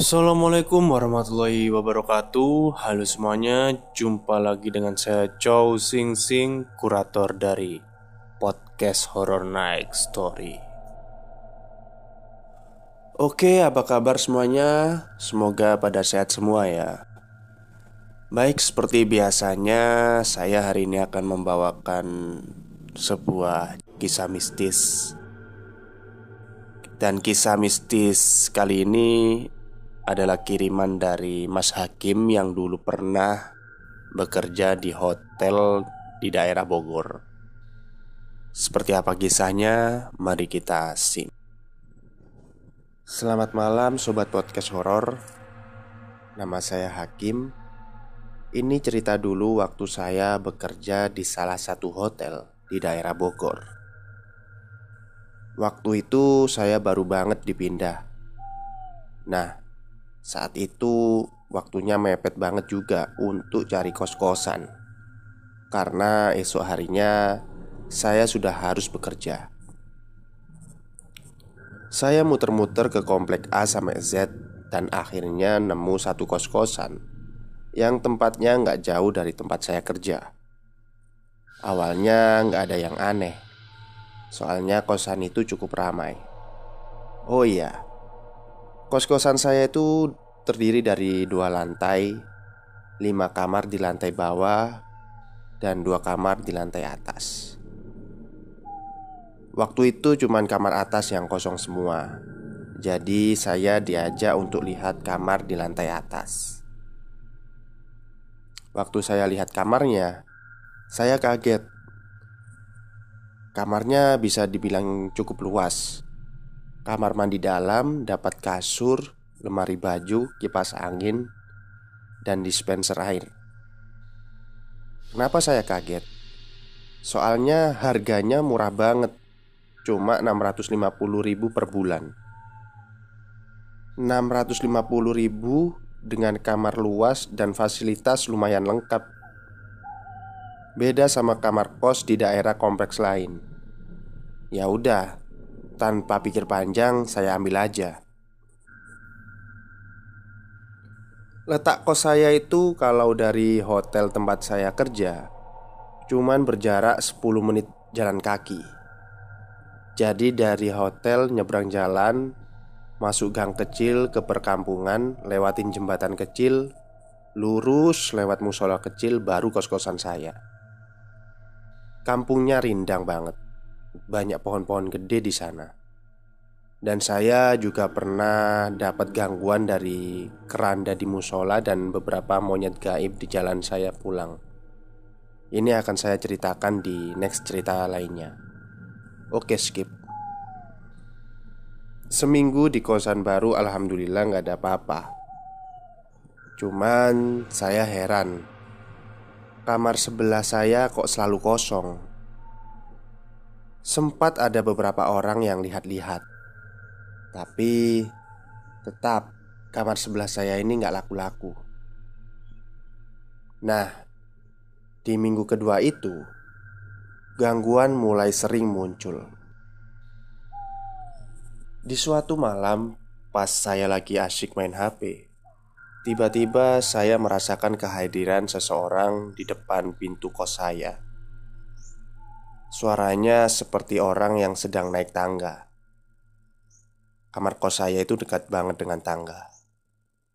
Assalamualaikum warahmatullahi wabarakatuh. Halo semuanya Jumpa lagi dengan saya Chow Sing Sing Kurator dari Podcast Horror Night Story. Oke apa kabar semuanya? Semoga pada sehat semua ya. Baik seperti biasanya Saya hari ini akan membawakan Sebuah kisah mistis. Dan kisah mistis kali ini adalah kiriman dari Mas Hakim yang dulu pernah bekerja di hotel di daerah Bogor. Seperti apa kisahnya? Mari kita sim. Selamat malam sobat podcast horor. Nama saya Hakim. Ini cerita dulu waktu saya bekerja di salah satu hotel di daerah Bogor. Waktu itu saya baru banget dipindah. Nah, saat itu waktunya mepet banget juga untuk cari kos-kosan. Karena esok harinya saya sudah harus bekerja. Saya muter-muter ke komplek A sampai Z Dan akhirnya nemu satu kos-kosan Yang tempatnya nggak jauh dari tempat saya kerja. Awalnya nggak ada yang aneh Soalnya kosan itu cukup ramai. Oh iya, Kos-kosan saya itu terdiri dari dua lantai Lima kamar di lantai bawah Dan dua kamar di lantai atas. Waktu itu cuma kamar atas yang kosong semua. Jadi saya diajak untuk lihat kamar di lantai atas. Waktu saya lihat kamarnya Saya kaget. Kamarnya bisa dibilang cukup luas Kamar mandi dalam dapat kasur, lemari baju, kipas angin, dan dispenser air. Kenapa saya kaget? Soalnya harganya murah banget Cuma 650 ribu per bulan 650 ribu dengan kamar luas dan fasilitas lumayan lengkap Beda sama kamar kos di daerah kompleks lain Ya udah, tanpa pikir panjang, saya ambil aja. Letak kos saya itu kalau dari hotel tempat saya kerja Cuman berjarak 10 menit jalan kaki. Jadi dari hotel nyebrang jalan Masuk gang kecil ke perkampungan Lewatin jembatan kecil Lurus lewat musola kecil baru kos-kosan saya. Kampungnya rindang banget banyak pohon-pohon gede di sana. Dan saya juga pernah dapat gangguan dari keranda di musola dan beberapa monyet gaib di jalan saya pulang. Ini akan saya ceritakan di next cerita lainnya. Oke, skip. Seminggu di kosan baru, alhamdulillah nggak ada apa-apa. Cuman saya heran, kamar sebelah saya kok selalu kosong. Sempat ada beberapa orang yang lihat-lihat. Tapi Tetap Kamar sebelah saya ini nggak laku-laku. Nah Di minggu kedua itu Gangguan mulai sering muncul. Di suatu malam Pas saya lagi asyik main HP Tiba-tiba saya merasakan kehadiran seseorang di depan pintu kos saya Suaranya seperti orang yang sedang naik tangga. Kamar kos saya itu dekat banget dengan tangga,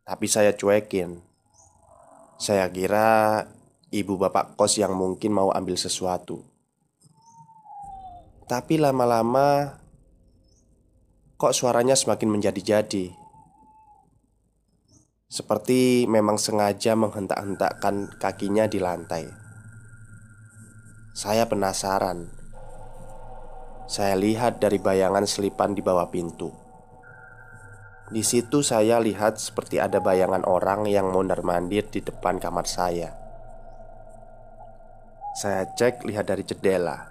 tapi saya cuekin. Saya kira ibu bapak kos yang mungkin mau ambil sesuatu, tapi lama-lama kok suaranya semakin menjadi-jadi. Seperti memang sengaja menghentak-hentakkan kakinya di lantai. Saya penasaran. Saya lihat dari bayangan selipan di bawah pintu. Di situ saya lihat seperti ada bayangan orang yang mondar-mandir di depan kamar saya. Saya cek lihat dari jendela,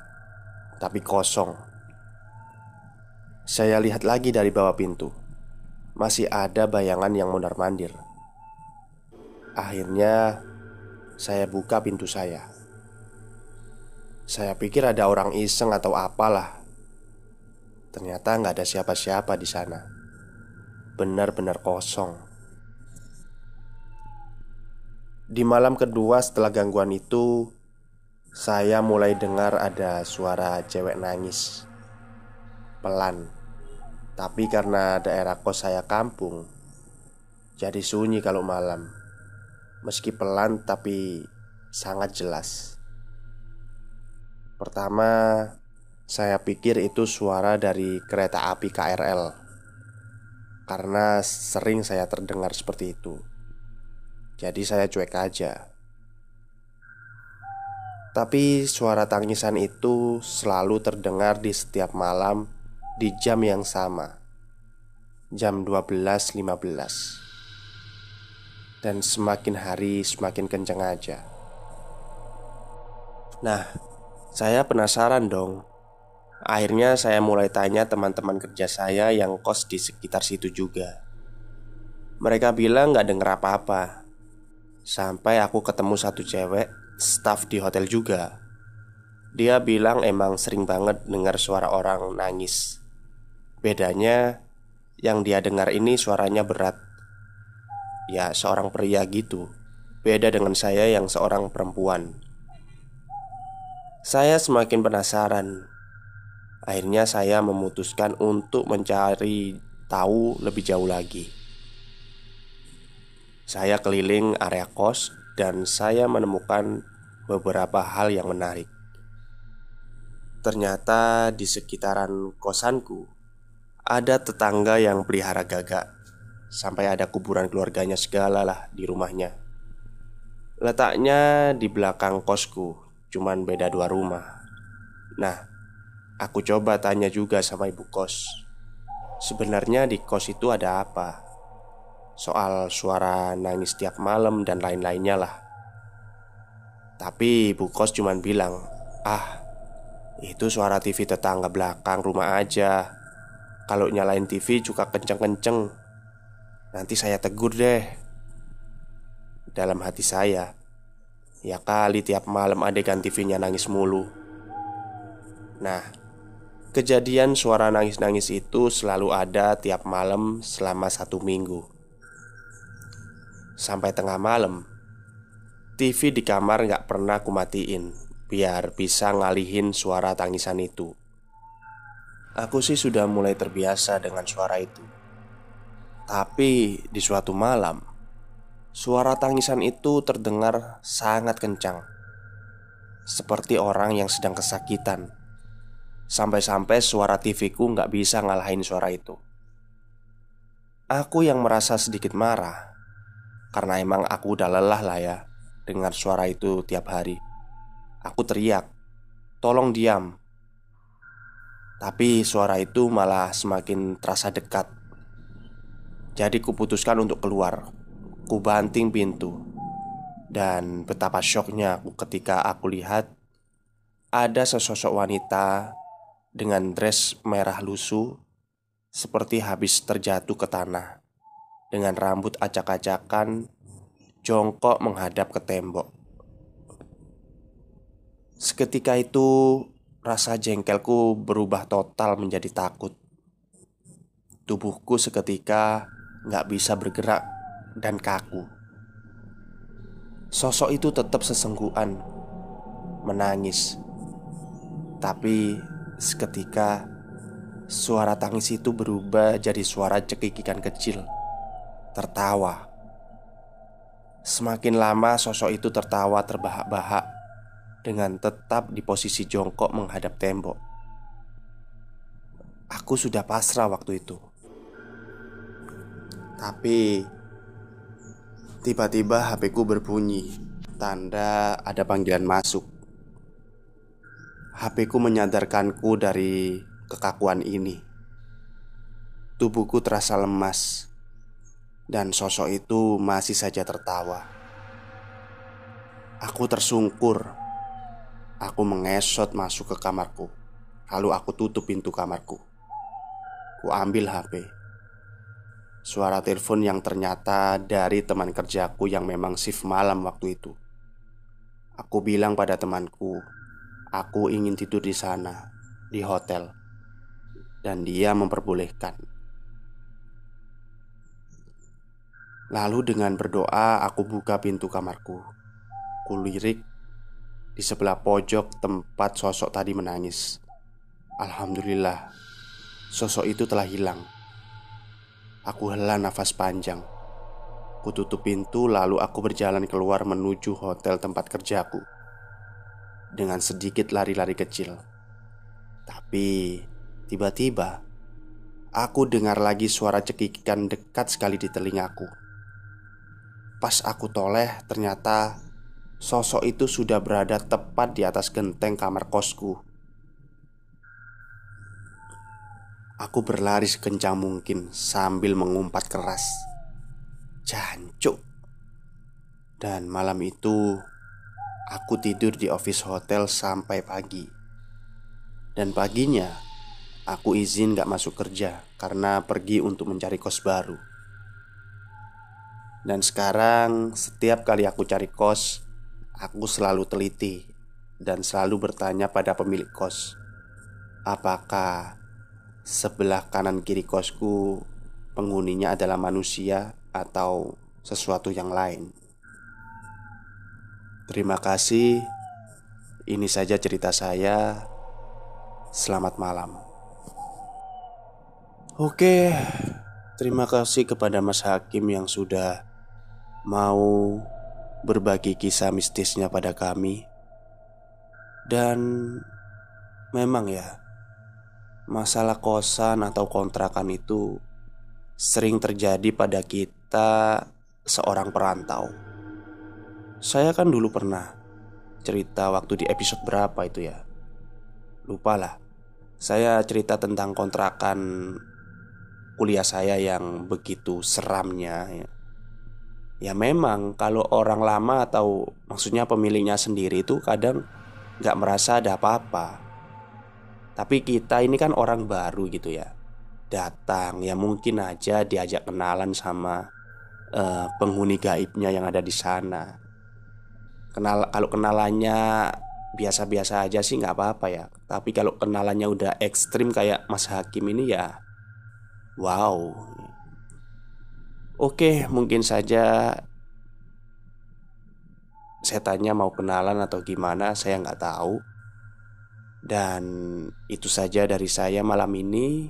tapi kosong. Saya lihat lagi dari bawah pintu. Masih ada bayangan yang mondar-mandir. Akhirnya, saya buka pintu saya. Saya pikir ada orang iseng atau apalah. Ternyata nggak ada siapa-siapa di sana. Benar-benar kosong. Di malam kedua setelah gangguan itu, saya mulai dengar ada suara cewek nangis pelan, tapi karena daerah kos saya kampung, jadi sunyi kalau malam. Meski pelan, tapi sangat jelas. Pertama, saya pikir itu suara dari kereta api KRL karena sering saya terdengar seperti itu. Jadi saya cuek aja. Tapi suara tangisan itu selalu terdengar di setiap malam di jam yang sama. Jam 12.15. Dan semakin hari semakin kenceng aja. Nah, saya penasaran dong. Akhirnya saya mulai tanya teman-teman kerja saya yang kos di sekitar situ juga. Mereka bilang gak denger apa-apa. Sampai aku ketemu satu cewek Staff di hotel juga. Dia bilang emang sering banget dengar suara orang nangis. Bedanya Yang dia dengar ini suaranya berat. Ya seorang pria gitu. Beda dengan saya yang seorang perempuan Saya semakin penasaran. Akhirnya saya memutuskan untuk mencari tahu lebih jauh lagi. Saya keliling area kos dan saya menemukan beberapa hal yang menarik. Ternyata di sekitaran kosanku ada tetangga yang pelihara gagak Sampai ada kuburan keluarganya segala lah di rumahnya. Letaknya di belakang kosku Cuman beda dua rumah Nah, aku coba tanya juga sama ibu kos Sebenarnya di kos itu ada apa? soal suara nangis tiap malam dan lain-lainnya lah. Tapi ibu kos cuma bilang, "Ah, itu suara TV tetangga belakang rumah aja. Kalau nyalain TV juga kenceng-kenceng. Nanti saya tegur deh." Dalam hati saya, ya kali tiap malam adegan TV-nya nangis mulu. Nah, kejadian suara nangis-nangis itu selalu ada tiap malam selama satu minggu. Sampai tengah malam TV di kamar nggak pernah aku matiin Biar bisa ngalihin suara tangisan itu Aku sih sudah mulai terbiasa dengan suara itu Tapi di suatu malam Suara tangisan itu terdengar sangat kencang Seperti orang yang sedang kesakitan. Sampai-sampai suara TV ku nggak bisa ngalahin suara itu. Aku yang merasa sedikit marah karena emang aku udah lelah lah ya Dengar suara itu tiap hari. Aku teriak Tolong diam. Tapi suara itu malah semakin terasa dekat. Jadi kuputuskan untuk keluar Ku banting pintu Dan betapa syoknya aku ketika aku lihat Ada sesosok wanita Dengan dress merah lusuh Seperti habis terjatuh ke tanah dengan rambut acak-acakan, jongkok menghadap ke tembok. Seketika itu, rasa jengkelku berubah total menjadi takut. Tubuhku seketika nggak bisa bergerak dan kaku. Sosok itu tetap sesenggukan, menangis. Tapi seketika suara tangis itu berubah jadi suara cekikikan kecil tertawa. Semakin lama sosok itu tertawa terbahak-bahak dengan tetap di posisi jongkok menghadap tembok. Aku sudah pasrah waktu itu. Tapi tiba-tiba HP ku berbunyi, tanda ada panggilan masuk. HP ku menyadarkanku dari kekakuan ini. Tubuhku terasa lemas dan sosok itu masih saja tertawa. Aku tersungkur. Aku mengesot masuk ke kamarku. Lalu aku tutup pintu kamarku. Ku ambil HP. Suara telepon yang ternyata dari teman kerjaku yang memang shift malam waktu itu. Aku bilang pada temanku, aku ingin tidur di sana, di hotel. Dan dia memperbolehkan. Lalu dengan berdoa aku buka pintu kamarku Kulirik di sebelah pojok tempat sosok tadi menangis Alhamdulillah Sosok itu telah hilang Aku hela nafas panjang. Kututup pintu lalu aku berjalan keluar menuju hotel tempat kerjaku. Dengan sedikit lari-lari kecil. Tapi tiba-tiba Aku dengar lagi suara cekikikan dekat sekali di telingaku. Pas aku toleh, ternyata sosok itu sudah berada tepat di atas genteng kamar kosku. Aku berlari sekencang mungkin sambil mengumpat keras. Jancuk. Dan malam itu aku tidur di office hotel sampai pagi. Dan paginya aku izin gak masuk kerja karena pergi untuk mencari kos baru. Dan sekarang setiap kali aku cari kos Aku selalu teliti Dan selalu bertanya pada pemilik kos Apakah sebelah kanan kiri kosku Penghuninya adalah manusia atau sesuatu yang lain. Terima kasih. Ini saja cerita saya. Selamat malam. Oke Terima kasih kepada Mas Hakim yang sudah mau berbagi kisah mistisnya pada kami, dan memang ya, masalah kosan atau kontrakan itu sering terjadi pada kita seorang perantau. Saya kan dulu pernah cerita waktu di episode berapa itu ya, lupa lah. Saya cerita tentang kontrakan kuliah saya yang begitu seramnya ya Ya memang kalau orang lama atau maksudnya pemiliknya sendiri itu kadang nggak merasa ada apa-apa Tapi kita ini kan orang baru gitu ya. Datang ya mungkin aja diajak kenalan sama uh, penghuni gaibnya yang ada di sana. Kenal kalau kenalannya biasa-biasa aja sih nggak apa-apa ya. Tapi kalau kenalannya udah ekstrim kayak Mas Hakim ini ya Wow. Oke, mungkin saja setannya mau kenalan atau gimana, saya nggak tahu. Dan itu saja dari saya malam ini.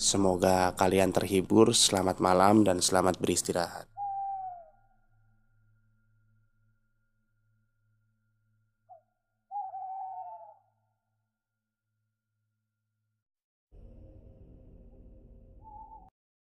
Semoga kalian terhibur. Selamat malam dan selamat beristirahat.